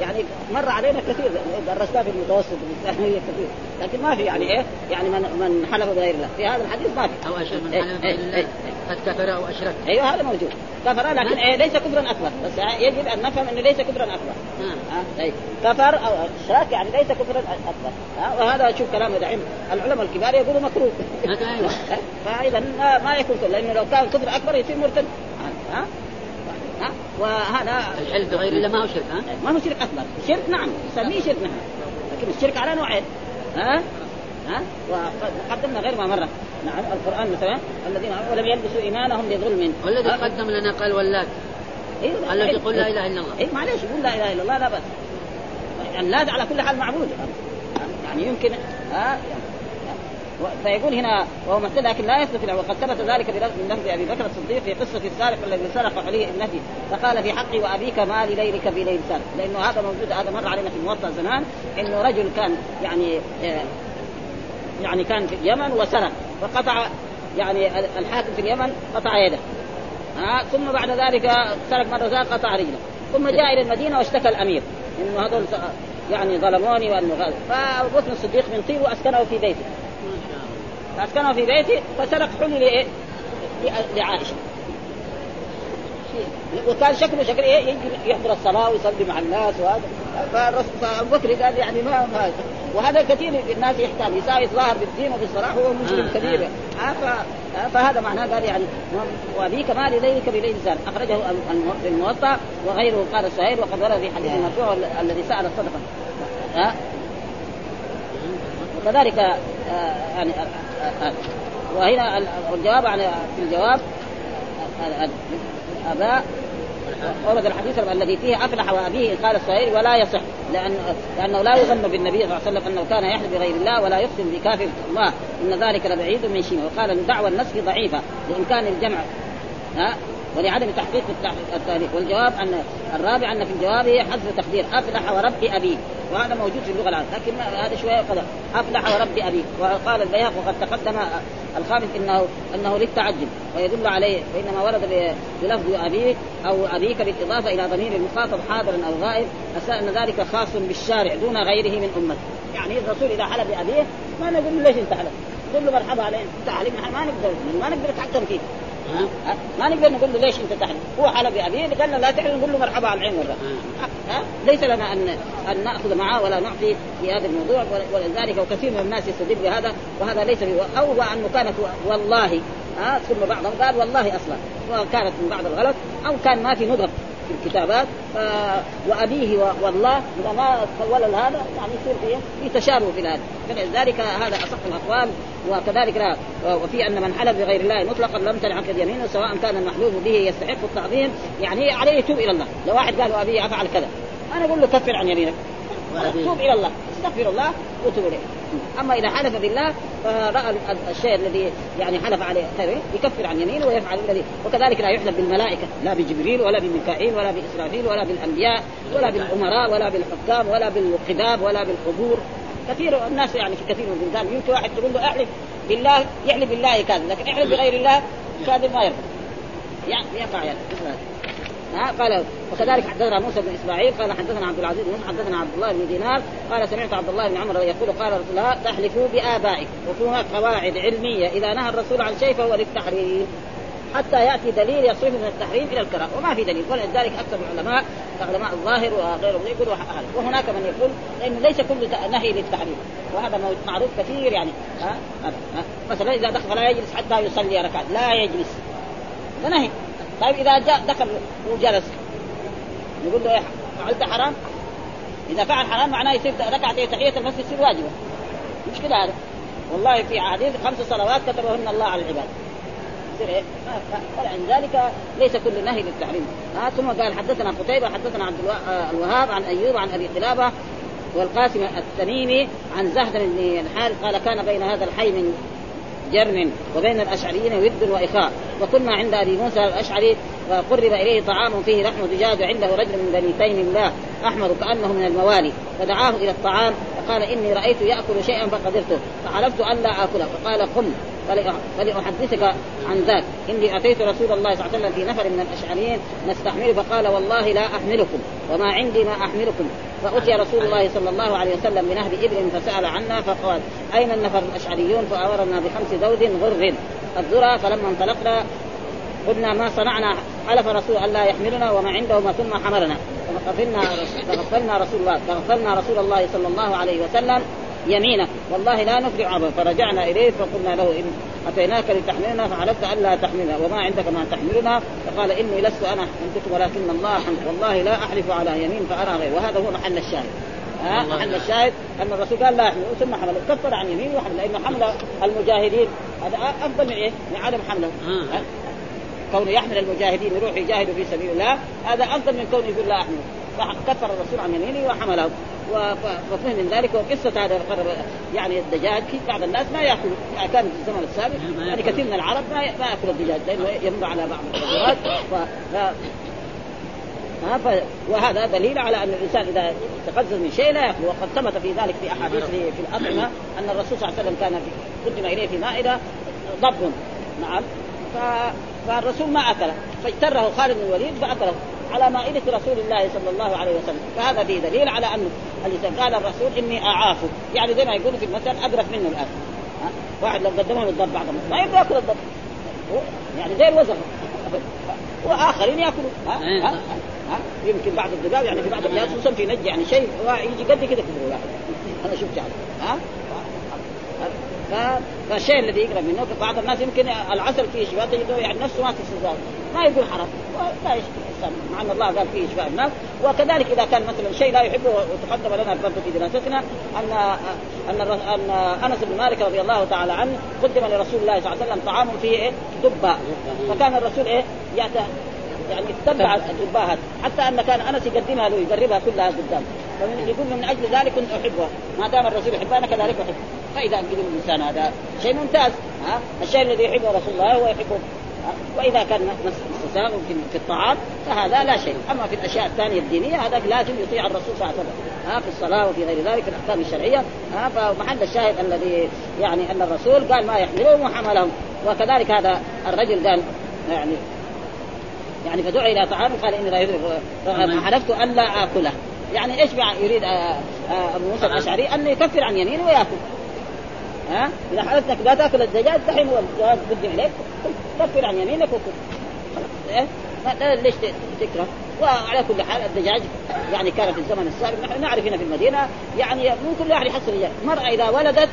Speaker 3: يعني مر علينا كثير درسناه في المتوسط الثانويه كثير. لكن ما في يعني إيه؟ يعني من من حلف بغير الله. في هذا الحديث ما في.
Speaker 4: أو أشرك من حلف إيه إيه. قد كفر أو أشرك.
Speaker 3: أيوه هذا موجود. كفر لكن إيه ليس كفرا أكبر. بس يجب أن نفهم إنه ليس كفرا أكبر. ها؟ أي. كفر أو اشراك يعني ليس كفرا أكبر. ها؟ وهذا شوف كلام دحين العلماء الكبار يقولوا مكروه. فاذا ما يكون كفر لأنه لو كان كفر أكبر يصير مرتد. ها؟ وهذا
Speaker 4: الحلف بغير الله ما هو شرك ها؟
Speaker 3: ما هو شرك أكبر، شرك نعم نسميه شرك نعم. لكن الشرك على نوعين ها؟ ها؟ وقدمنا غير ما مره نعم القرآن مثلا الذين ولم يلبسوا إيمانهم بظلم
Speaker 4: والذي قدم لنا قال ولات
Speaker 3: إيه
Speaker 4: الذي يقول لا إله إلا الله.
Speaker 3: اي معليش يقول لا إله إلا الله لا بس يعني لا على كل حال معبود. يعني يمكن ها؟ فيقول هنا وهو مثل لكن لا يثبت له وقد ثبت ذلك من لفظ أبي بكر الصديق في قصة السارق الذي سرق عليه ابنته. فقال في حقي وأبيك ما لليلك في ليل سارق. لأنه هذا موجود هذا مر علينا في الموطا زمان إنه رجل كان يعني آه، يعني كان في اليمن وسرق فقطع يعني الحاكم في اليمن قطع يده. ها ثم بعد ذلك سرق مرة ثانية قطع رجله. ثم جاء إلى المدينة واشتكى الأمير. إنه هذول يعني ظلموني وأنه غلط بكر الصديق من طيب وأسكنه في بيته. فاسكنه في بيته فسرق حلي لإيه؟ لعائشة. وكان شكله شكل إيه؟ يجي يحضر الصلاة ويصلي مع الناس وهذا. فابو بكر قال يعني ما هذا وهذا كثير الناس يحتاج يساوي ظاهر بالدين وبالصلاح هو مسلم آه كبير. آه. فهذا معناه قال يعني وابيك ما ليلك بليل زار أخرجه الموطأ وغيره. قال سهيل وقد ورد في حديث مرفوع الذي سأل الصدقة. ها وكذلك آه يعني آه، آه، وهنا الجواب عن في الجواب اباء ورد الحديث الذي فيه أفلح وأبيه قال الصهيل ولا يصح لأن لأنه لا يظن بالنبي صلى الله عليه وسلم أنه كان يحلف بغير الله ولا يقسم بكافر الله. إن ذلك لبعيد من شيء. وقال إن دعوى النسخ ضعيفة لإمكان الجمع. ها؟ ولعدم تحقيق التاريخ والجواب ان الرابع أن في الجواب حذف تقدير. أفلح ورب ابيه وهذا موجود في اللغة العربية. لكن هذا شوية قدر. أفلح ورب ابيه وقال البيهق وقد تقدم الخامس انه إنه للتعجب ويدل عليه فانما ورد بلفظ ابيه أو أبيك بالإضافة إلى ضمير المخاطب حاضر أو غائب. أن ذلك خاص بالشارع دون غيره من امته يعني الرسول إذا حلف بأبيه ما نقول له ليش أنت حلف نقول له مرحبا عليه انت حلف ما نقدر ما نقدر نتحكم ما نقدر نقول له ليش أنت تحلف هو حلف بابيه قال لا تحلف نقول له مرحبا على العين والرأس. ها؟ ليس لنا ان أن نأخذ معه ولا نعطي في هذا الموضوع ولذلك وكثير من الناس يستدل بهذا وهذا ليس أو انه كانت والله ها؟ ثم بعضهم قال والله أصلا وكانت من بعض الغلط أو كان ما في نظر في الكتابات وأبيه والله إذا ما تولى هذا يعني يصير فيه في تشابه في هذا فلذلك هذا أصح الأقوال وكذلك لا. وفي أن من حلف بغير الله مطلقا لم تنعقد يمينه سواء كان المحلوف به يستحق التعظيم يعني عليه يتوب إلى الله. لو واحد قال ابي أفعل كذا أنا أقول له كفر عن يمينك. توب إلى الله. استغفر الله وتوب إليه. أما إذا حلف بالله فرأى الشيء الذي يعني حلف عليه يكفر عن يمينه ويفعل الذي وكذلك لا يحلف بالملائكة لا بجبريل ولا بميكائيل ولا بإسرافيل ولا بالأنبياء ولا بالأمراء ولا بالحكام ولا بالقباب ولا بالقبور. كثير الناس يعني في كثير من البلدان يمكن واحد تقول له احلف بالله يحلف بالله كاذب لكن احلف بغير الله كاذب ما يرضى. يعني يقع يعني. ها؟ قال وكذلك حدثنا موسى بن إسماعيل قال حدثنا عبد العزيز بن حدثنا عبد الله بن دينار قال سمعت عبد الله بن عمر يقول قال الله تحلفوا بآبائكم وفي هناك قواعد علمية إذا نهى الرسول عن شيء فهو للتحريم حتى يأتي دليل يصرف من التحريم إلى الكراهة. وما في دليل ولذلك أكثر العلماء علماء الظاهر وغيرهم يقولوا وهناك من يقول لأنه ليس كل نهي للتحريم. وهذا معروف كثير يعني. ها, ها, مثلا إذا دخل فلا يجلس حتى يصلي ركعات لا يجلس. فنهي طيب إذا جاء دخل وجلس نقول له فعلت حرام؟ إذا فعل حرام معناه يصير ركعتين تحية المسجد يصير واجبة. مش كذا هذا. والله في حديث خمس صلوات كتبهن الله على العباد. يصير إيه؟ فلعن ذلك ليس كل نهي للتحريم. آه ثم قال حدثنا قتيبة حدثنا عبد الوهاب عن أيوب عن أبي قلابة والقاسم التميمي عن زهد بن الحارث قال كان بين هذا الحي من جرم وبين الأشعريين ود وإخاء. وكنا عند أبي موسى الأشعري وقرب إليه طعام فيه لحم دجاج وعنده رجل من بني تيم الله أحمر كأنه من الموالي. فدعاه إلى الطعام فقال إني رأيت يأكل شيئا فقدرته. فحلفت أن لا آكله. فقال قم. فلأحدثك عن ذاك. إني أتيت رسول الله صلى الله عليه وسلم في نفر من الأشعريين نستحمله فقال والله لا أحملكم وما عندي ما أحملكم. فأتي رسول الله صلى الله عليه وسلم بنهب إبل فسأل عنا فقال أين النفر الأشعريون؟ فأمرنا بخمس زود غر الذرى فلما انطلقنا قلنا ما صنعنا؟ حلف رسول الله يحملنا وما عنده ما ثم حملنا فغفلنا رسول الله فغفلنا رسول الله صلى الله عليه وسلم يمينه والله لا نفرع عبا فرجعنا اليه فقلنا له إن أتيناك لتحملنا فحلفت الا تحملنا. وما عندك ما تحملنا. فقال إني لست أنا حملتكم ولكن الله حمل والله لا أحلف على يمين فأرى غير وهذا هو محل الشاهد. ها؟ محل الشاهد أن الرسول قال لا يحمل ثم حمل. كفر عن يمين وحمل. لأنه حمل المجاهدين هذا أفضل من إيه؟ من عدم حمله. كونه يحمل المجاهدين يروح يجاهدوا في سبيل الله هذا أفضل من كونه يقول لا أحمل. فكفر الرسول عن يمينه وحمله. وفهم من ذلك وقصة هذا يعني الدجاج في بعض الناس ما ياكلوا يعني كان في الزمن السابق يعني كثير من العرب ما ياكل الدجاج لأنه يمر على بعض الرجولات ف... وهذا دليل على أن الإنسان إذا تقزز من شيء لا يأكل. وقد ثبت في ذلك في أحاديث في الأطعمة أن الرسول صلى الله عليه وسلم كان في قدم إليه في مائدة ضب نعم. ف... فالرسول ما أكله. فاجتره خالد بن الوليد فأكله على مائدة رسول الله صلى الله عليه وسلم. فهذا فيه دليل على أنه الإنسان قال الرسول إني أعافه يعني زي ما يقولوا في المثل أقرف منه الآن. واحد لو قدمه للضب بعض ما يقدر يأكل الضب يعني زي الوزن. وآخرين يأكلوا. ها؟ إيه. ها؟ ها؟ يمكن بعض الضباب يعني في بعض الناس خصوصا في نج يعني شيء يجي قد كده كده أنا شفت يعني ها؟ فالشيء الذي يقرب منه بعض الناس يمكن العسل فيه شفاء تجده يعني نفسه ما تستزاد ما يقول حرام. لا يشكي مع أن الله قال فيه شفاء الناس. وكذلك إذا كان مثلا شيء لا يحبه وتقدم لنا برضه في دراستنا أن أن أن أنس بن مالك رضي الله تعالى عنه قدم لرسول الله صلى الله عليه وسلم طعام فيه إيه؟ دباء فكان الرسول إيه؟ يأتى يعني تتبع الاباء حتى أن كان أنس يقدمها له يقربها كلها قدام. يقول من أجل ذلك كنت أحبها. ما دام الرسول يحبها أنا كذلك احبها فإذا قدم الإنسان هذا شيء ممتاز. ها؟ الشيء الذي يحبه رسول الله هو يحبه. وإذا كان استساغ في الطعام فهذا لا شيء. أما في الأشياء الثانية الدينية هذا لازم يطيع الرسول صلى الله عليه وسلم. ها؟ في الصلاة وفي غير ذلك في الأحكام الشرعية. ها؟ فمحل الشاهد الذي يعني أن الرسول قال ما يحملهم وحملهم. وكذلك هذا الرجل قال يعني يعني فدعا إلى طعام قال إني لا حلفت أن لا آكله. يعني إيش يريد آه، آه، أبو موسى الأشعري؟ أن يكفر عن يمينه ويأكل. ها؟ إذا حلفت انك لا تأكل الدجاج دحين بدي عليك. كفر عن يمينك وكل إيه؟ ليش تكره؟ وعلى كل حال الدجاج يعني كان في الزمن السابق نحن نعرف هنا في المدينة يعني مو كل واحد يحصل دجاج، المراه إذا ولدت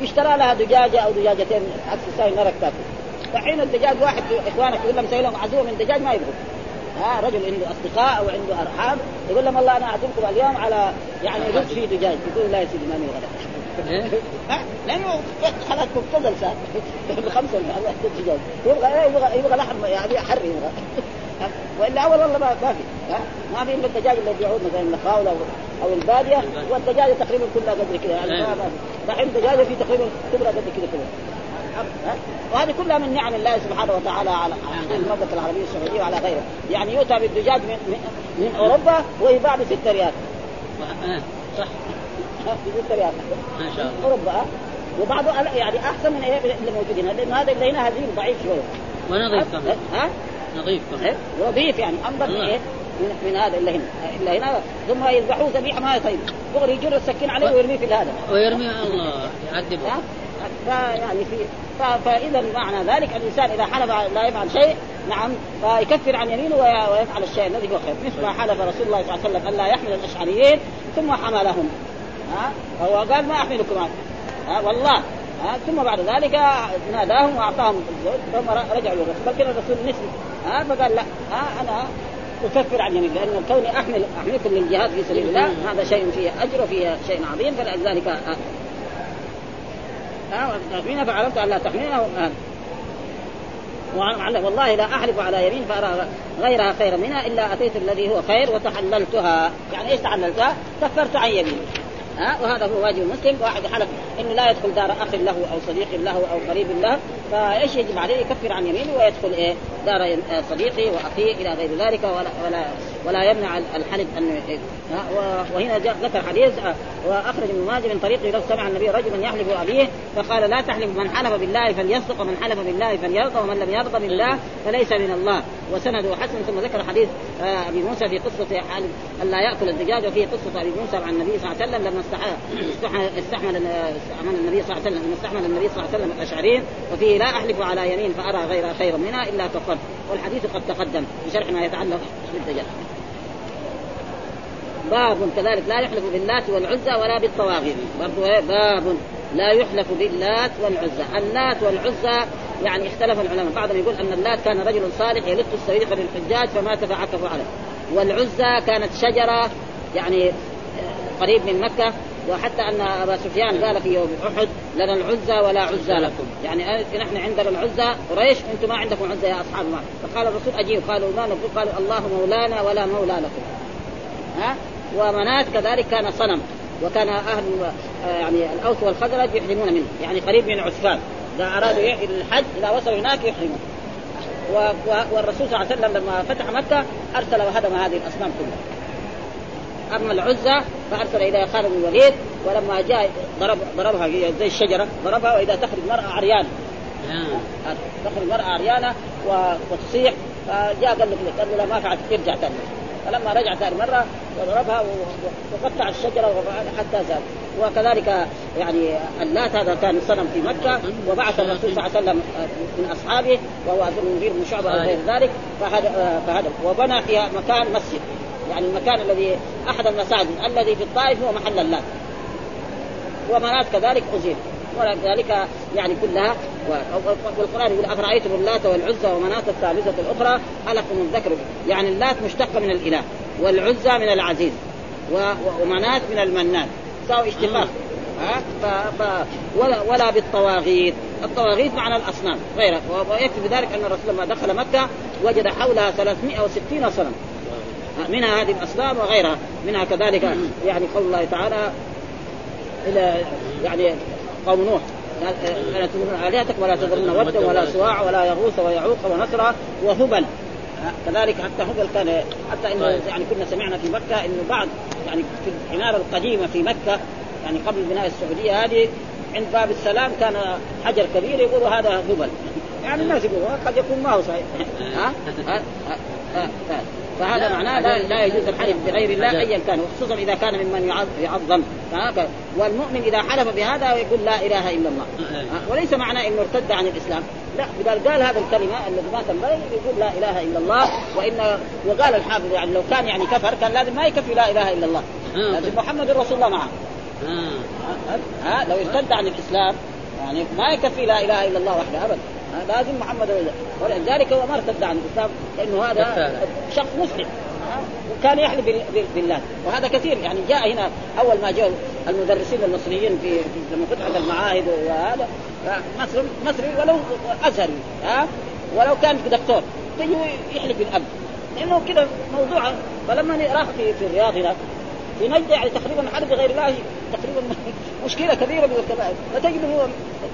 Speaker 3: يشترى لها دجاجة أو دجاجتين عكس الساي نرك تأكل. فحين الدجاج واحد إخوانك يقول لهم مسوي لهم عزومه من دجاج ما يبغوا. ها رجل عنده أصدقاء أو عنده أرحام يقول لهم والله أنا اعزمكم اليوم على يعني رز في دجاج. يقول لا يا سيدي ما غدا لأنه خلاص مبتذل صار. بخمسة دجاج. يبغى يبغى يبغى لحم يعني حر يبغى. وإلا أول والله ما في. ما في إلا الدجاج اللي يبيعون مثلا النخاوله أو البادية والدجاجة تقريبا كلها قدر كذا يعني دحين الدجاجة في تقريبا كبرى قدر كذا كلها. وهذه كلها من نعم الله سبحانه وتعالى على المملكة العربية السعودية وعلى غيرها. يعني يؤتى بالدجاج من, من أوروبا ويباع ب 6 ريال. صح. ب 6 ريال. ما شاء الله. أوروبا. وبعضه يعني أحسن من اللي موجودين. لأن هذا اللي هنا هزيل ضعيف شوية.
Speaker 4: ونظيف كمان. ها؟ نظيف كمان.
Speaker 3: نظيف يعني. انظر من إيه؟ من, من هذا اللي هنا. اللي هنا ثم يذبحوه ذبيحة ما يطيب دغري يجر السكين عليه ويرميه في هذا
Speaker 4: ويرميه الله يعذبه.
Speaker 3: فيعني في فإذا معنى ذلك الإنسان إذا حلف لا يفعل شيء نعم فيكفر عن يمينه ويفعل الشيء الذي هو خير. مثل ما حلف رسول الله صلى الله عليه وسلم الا يحمل الأشعريين ثم حملهم. ها؟ هو قال ما أحملكم ها؟ والله. ها؟ ثم بعد ذلك ناداهم وأعطاهم الزوج ثم رجعوا للرسول. كان الرسول نسي ها؟ فقال لا. ها؟ أنا أكفر عن يمين لأن كوني احمل أحملكم للجهاد في سبيل الله هذا شيء فيه أجر وفيه شيء عظيم فلذلك ها فعلمت أن لا تحملنا والله لا أحلف على يمين فأرى غيرها خيرا منها إلا أتيت الذي هو خير وتحللتها، يعني إيش تحللتها؟ كفرت عن يمين. ها وهذا هو واجب المسلم واحد حلف إنه لا يدخل دار أخ له أو صديق له أو قريب له. فإيش يجب عليه؟ يكفر عن يمينه ويدخل إيه؟ دار صديقه وأخيه إلى غير ذلك ولا ولا ولا يمنع الحلف أن وهنا جاء ذكر حديث وأخرج ابن ماجه من طريق لو سمع النبي رجلا يحلف أبيه فقال لا تحلف من حلف بالله فليصدق ومن حلف بالله فليرضى ومن لم يرضى بالله فليس من الله. وسنده حسن ثم ذكر حديث آه، أبي موسى في قصة أن لا يأكل الدجاج وفي قصة أبي موسى عن النبي صلى الله عليه وسلم لما استحمل استحمل النبي صلى الله عليه وسلم لما استحمل النبي صلى الله عليه وسلم الاشعريين وفيه لا أحلف على يمين فأرى غير خير منها إلا كفرت والحديث قد تقدم في شرح ما يتعلق بالدجاج. باب كذلك لا يحلف باللات والعزى ولا بالطواغيت. برضو إيه؟ باب لا يحلف باللات والعزى. اللات والعزى يعني اختلف العلماء. بعضهم يقول أن اللات كان رجل صالح يلت السويق للحجاج فمات فعكفوا عليه. والعزى كانت شجرة يعني آه، قريب من مكة. وحتى أن أبا سفيان قال في يوم أحد لنا العزى ولا عزى لكم. يعني نحن عندنا العزى قريش أنتم ما عندكم عزى يا أصحاب ما فقال الرسول أجيب. قالوا ما نقول؟ قالوا الله مولانا ولا مولى لكم. ها؟ ومنات كذلك كان صنم وكان أهل آه، يعني الأوس والخزرج يحرمون منه يعني قريب من عسفان إذا أرادوا الحج إذا وصلوا هناك يحرموا والرسول صلى الله عليه وسلم لما فتح مكة أرسل وهدم هذه الأصنام كلها. أما العزى فأرسل إلى خالد بن الوليد ولما جاء ضرب ضربها زي الشجرة ضربها وإذا تخرج مرأة عريانة. آه. تخرج مرأة عريانة وتصيح فجاء قال له قال له ما فعلت ارجع ثاني فلما رجع ثاني مرة وضربها وقطع الشجرة حتى زاد. وكذلك يعني اللات هذا كان صنم في مكة وبعث الرسول صلى الله عليه وسلم من أصحابه وهو اظن مدير بن شعبة أو غير ذلك فهذا فهذا وبنى فيها مكان مسجد. يعني المكان الذي أحد المساجد الذي في الطائف هو محل اللات ومنات كذلك أزيل. ولذلك يعني كلها. والقرآن يقول أفرأيتم اللات والعزى ومناة الثالثة الأخرى ألكم الذكر. يعني اللات مشتقة من الإله والعزى من العزيز ومناة من المنان. ساوي اشتقاق. ها؟ ف... ف... ولا ولا بالطواغيت. الطواغيت معنى الأصنام غيره ويكفي بذلك أن الرسول لما دخل مكة وجد حولها 360 صنم منها هذه الاسباب وغيرها. منها كذلك يعني قول الله تعالى إلى يعني قوم نوح لا تذرون آلهتك ولا تذرون ودا ولا سواع ولا يغوث ويعوق ونسرا وهبل كذلك حتى هبل كان حتى انه طيب. يعني كنا سمعنا في مكة انه بعض يعني في العماره القديمة في مكة يعني قبل بناء السعودية هذه عند باب السلام كان حجر كبير يقولوا هذا هبل يعني الناس يقولوا قد يكون ما هو صحيح ها, ها؟ ها؟ ها؟ فهذا معناه لا, لا يجوز الحلف بغير الله ايا كان وخصوصا إذا كان ممن يعظم. والمؤمن إذا حلف بهذا يقول لا إله إلا الله. وليس معناه إنه ارتد عن الإسلام. لا قال قال هذا الكلمة الذي ما تنبغي يقول لا إله إلا الله وان وقال الحافظ يعني لو كان يعني كفر كان لازم ما يكفي لا إله إلا الله. لازم محمد رسول الله معه. ها لو ارتد عن الإسلام يعني ما يكفي لا إله إلا الله وحده ابدا. لازم محمد ولذلك هو ما ارتد عن الإسلام لأنه هذا شخص مسلم. وكان يحلف بالله. وهذا كثير يعني جاء هنا أول ما جاء المدرسين المصريين في لما فتحت المعاهد وهذا مصر مصري ولو أزهري ها؟ ولو كان دكتور. تجي يحلف بالأب. لأنه كذا موضوع فلما راح في في الرياض هناك في نجد يعني تقريبا حلف بغير الله تقريبا مشكلة كبيرة من الكبائر فتجد هو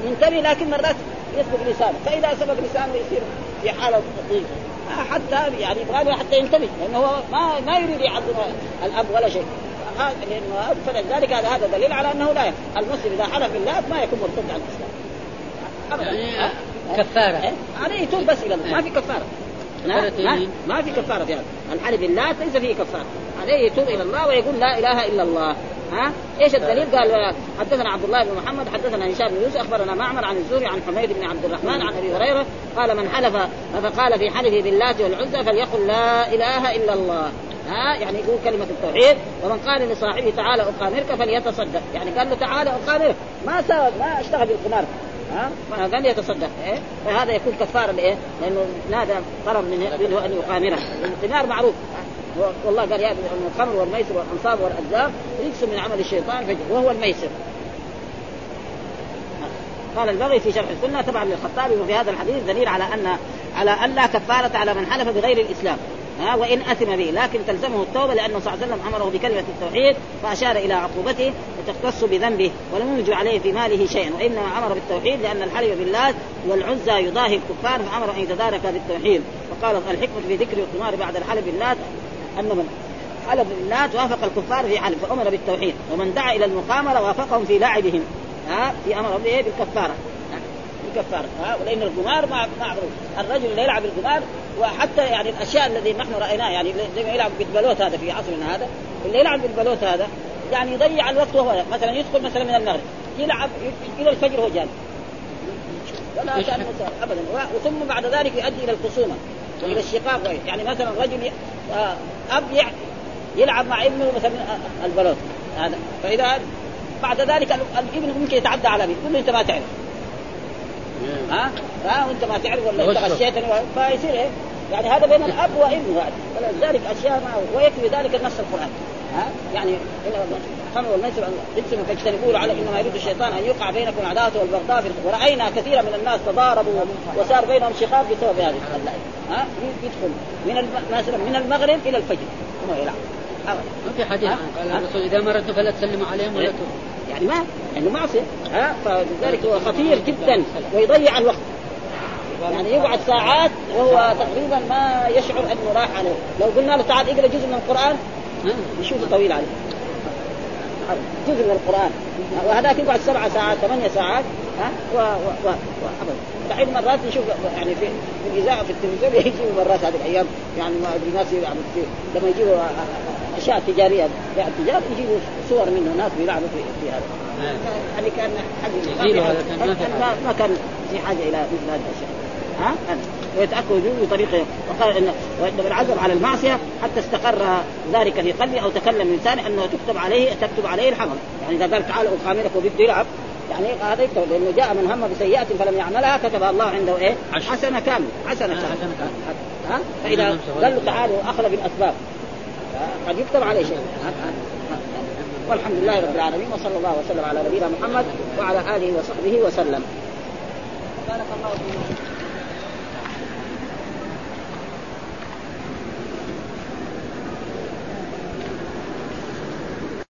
Speaker 3: منتبه لكن مرات يسبق لسانه. فإذا سبق لسانه يصير في حالة ضيق حتى يعني يبغى حتى ينتبه لأنه هو ما ما يريد يعظم الأب ولا شيء. لأنه فلذلك هذا هذا دليل على أنه لا المسلم إذا حلف بالله ما يكون مرتد عن الإسلام.
Speaker 4: ابدا. يعني كفارة.
Speaker 3: إيه؟ عليه يتوب بس إلى ما في كفارة. لا ما, ما في كفارة في هذا. الحلف بالله ليس فيه كفارة. عليه يتوب إلى الله ويقول لا إله إلا الله. ها؟ إيش الدليل؟ قال حدثنا عبد الله بن محمد حدثنا هشام بن يوسف أخبرنا معمر عن الزهري عن حميد بن عبد الرحمن عن أبي هريرة قال من حلف فقال في حلفه باللات والعزى فليقل لا إله إلا الله. ها؟ يعني يقول كلمة التوحيد. ومن قال لصاحبه تعالى أقامرك فليتصدق. يعني قال له تعالى أقامرك. ما سوى ما اشتغل بالقمار. ها؟ قال يتصدق. إيه؟ فهذا يكون كفارة لإيه؟ لأنه نادى طلب من يريده أن يقامره. القمار معروف. والله قال يا الخمر والميسر والأنصاب والازلام رجس من عمل الشيطان وهو الميسر. قال البغي في شرح السنة تبعا للخطابي وفي هذا الحديث دليل على أن على أن لا كفارة على من حلف بغير الإسلام. ها وإن أثم به لكن تلزمه التوبة لأنه صلى الله عليه وسلم أمره بكلمة التوحيد فأشار إلى عقوبته وتختص بذنبه ولم يوجب عليه في ماله شيئا وإنما أمر بالتوحيد لأن الحلف بالله والعزى يضاهي الكفار فأمر أن يتدارك بالتوحيد. وقال الحكمة في ذكر القمار بعد الحلف بالله ان من حلف بالله وافق الكفار في حلف فأمر بالتوحيد. ومن دعا إلى المقامرة وافقهم في لعبهم. ها في أمر به بالكفارة. بالكفارة. ها ولأن القمار معروف. الرجل اللي يلعب القمار وحتى يعني الأشياء الذي نحن رأيناه يعني زي ما يلعب بالبلوت هذا في عصرنا هذا. اللي يلعب بالبلوت هذا يعني يضيع الوقت وهو مثلا يدخل مثلا من المغرب يلعب إلى الفجر وهو جالس. ولا كان ابدا. وثم بعد ذلك يؤدي إلى الخصومة. وإلى الشقاق يعني مثلا رجل آه، أب يلعب مع ابنه مثلا البلوت هذا. فإذا بعد ذلك الابن ممكن يتعدى على ابنه يقول له أنت ما تعرف. ها؟ ها؟ وانت ما تعرف ولا أنت غشيتني فيصير إيه يعني هذا بين الأب وابنه هذا. فلذلك أشياء ما ويكفي ذلك النص القرآن. ها؟ يعني الخمر والميسر رجس فاجتنبوه لعل إنما يريد الشيطان أن يوقع بينكم العداوه والبغضاء ورأينا كثيرا من الناس تضاربوا وصار بينهم شقاق بسبب هذه ها؟ يدخل من مثلا من المغرب إلى الفجر. ثم يلعب
Speaker 4: ما في حديث قال الرسول إذا مرضت فلا تسلموا عليهم ولا
Speaker 3: يعني ما يعني معصية. ها؟ فلذلك هو خطير جدا ويضيع الوقت. يعني يقعد ساعات وهو تقريبا ما يشعر أنه راح عليه. لو قلنا له تعال اقرأ جزء من القرآن يشوفه طويل عليه. جزء من القرآن. وهذاك يقعد سبع ساعات ثمانية ساعات ها؟ و و و دحين مرات نشوف يعني في في الإذاعة في التلفزيون يجيبوا مرات هذه الأيام. يعني ما أدري ناس يعني لما يجيبوا أشياء تجارية بيع التجار يجيبوا صور منه ناس بيلعبوا في, في هذا. يعني كان حاجة. ما كان في حاجة إلى مثل هذه الأشياء. ها؟ ويتأكد وجوده بطريقه وقال ان وانما العزم على المعصية حتى استقر ذلك في قلبي أو تكلم لساني أنه تكتب عليه تكتب عليه الحمل. يعني إذا قال تعال اقامرك وبده يلعب يعني هذا يكتب لأنه جاء من هم بسيئة فلم يعملها كتب الله عنده إيه؟ حسنة كاملة حسنة كاملة. ها؟ فإذا قال له تعالوا اخذ بالأسباب. قد يكتب عليه شيء. والحمد لله رب العالمين وصلى الله وسلم على نبينا محمد وعلى آله وصحبه وسلم. بارك الله فيكم.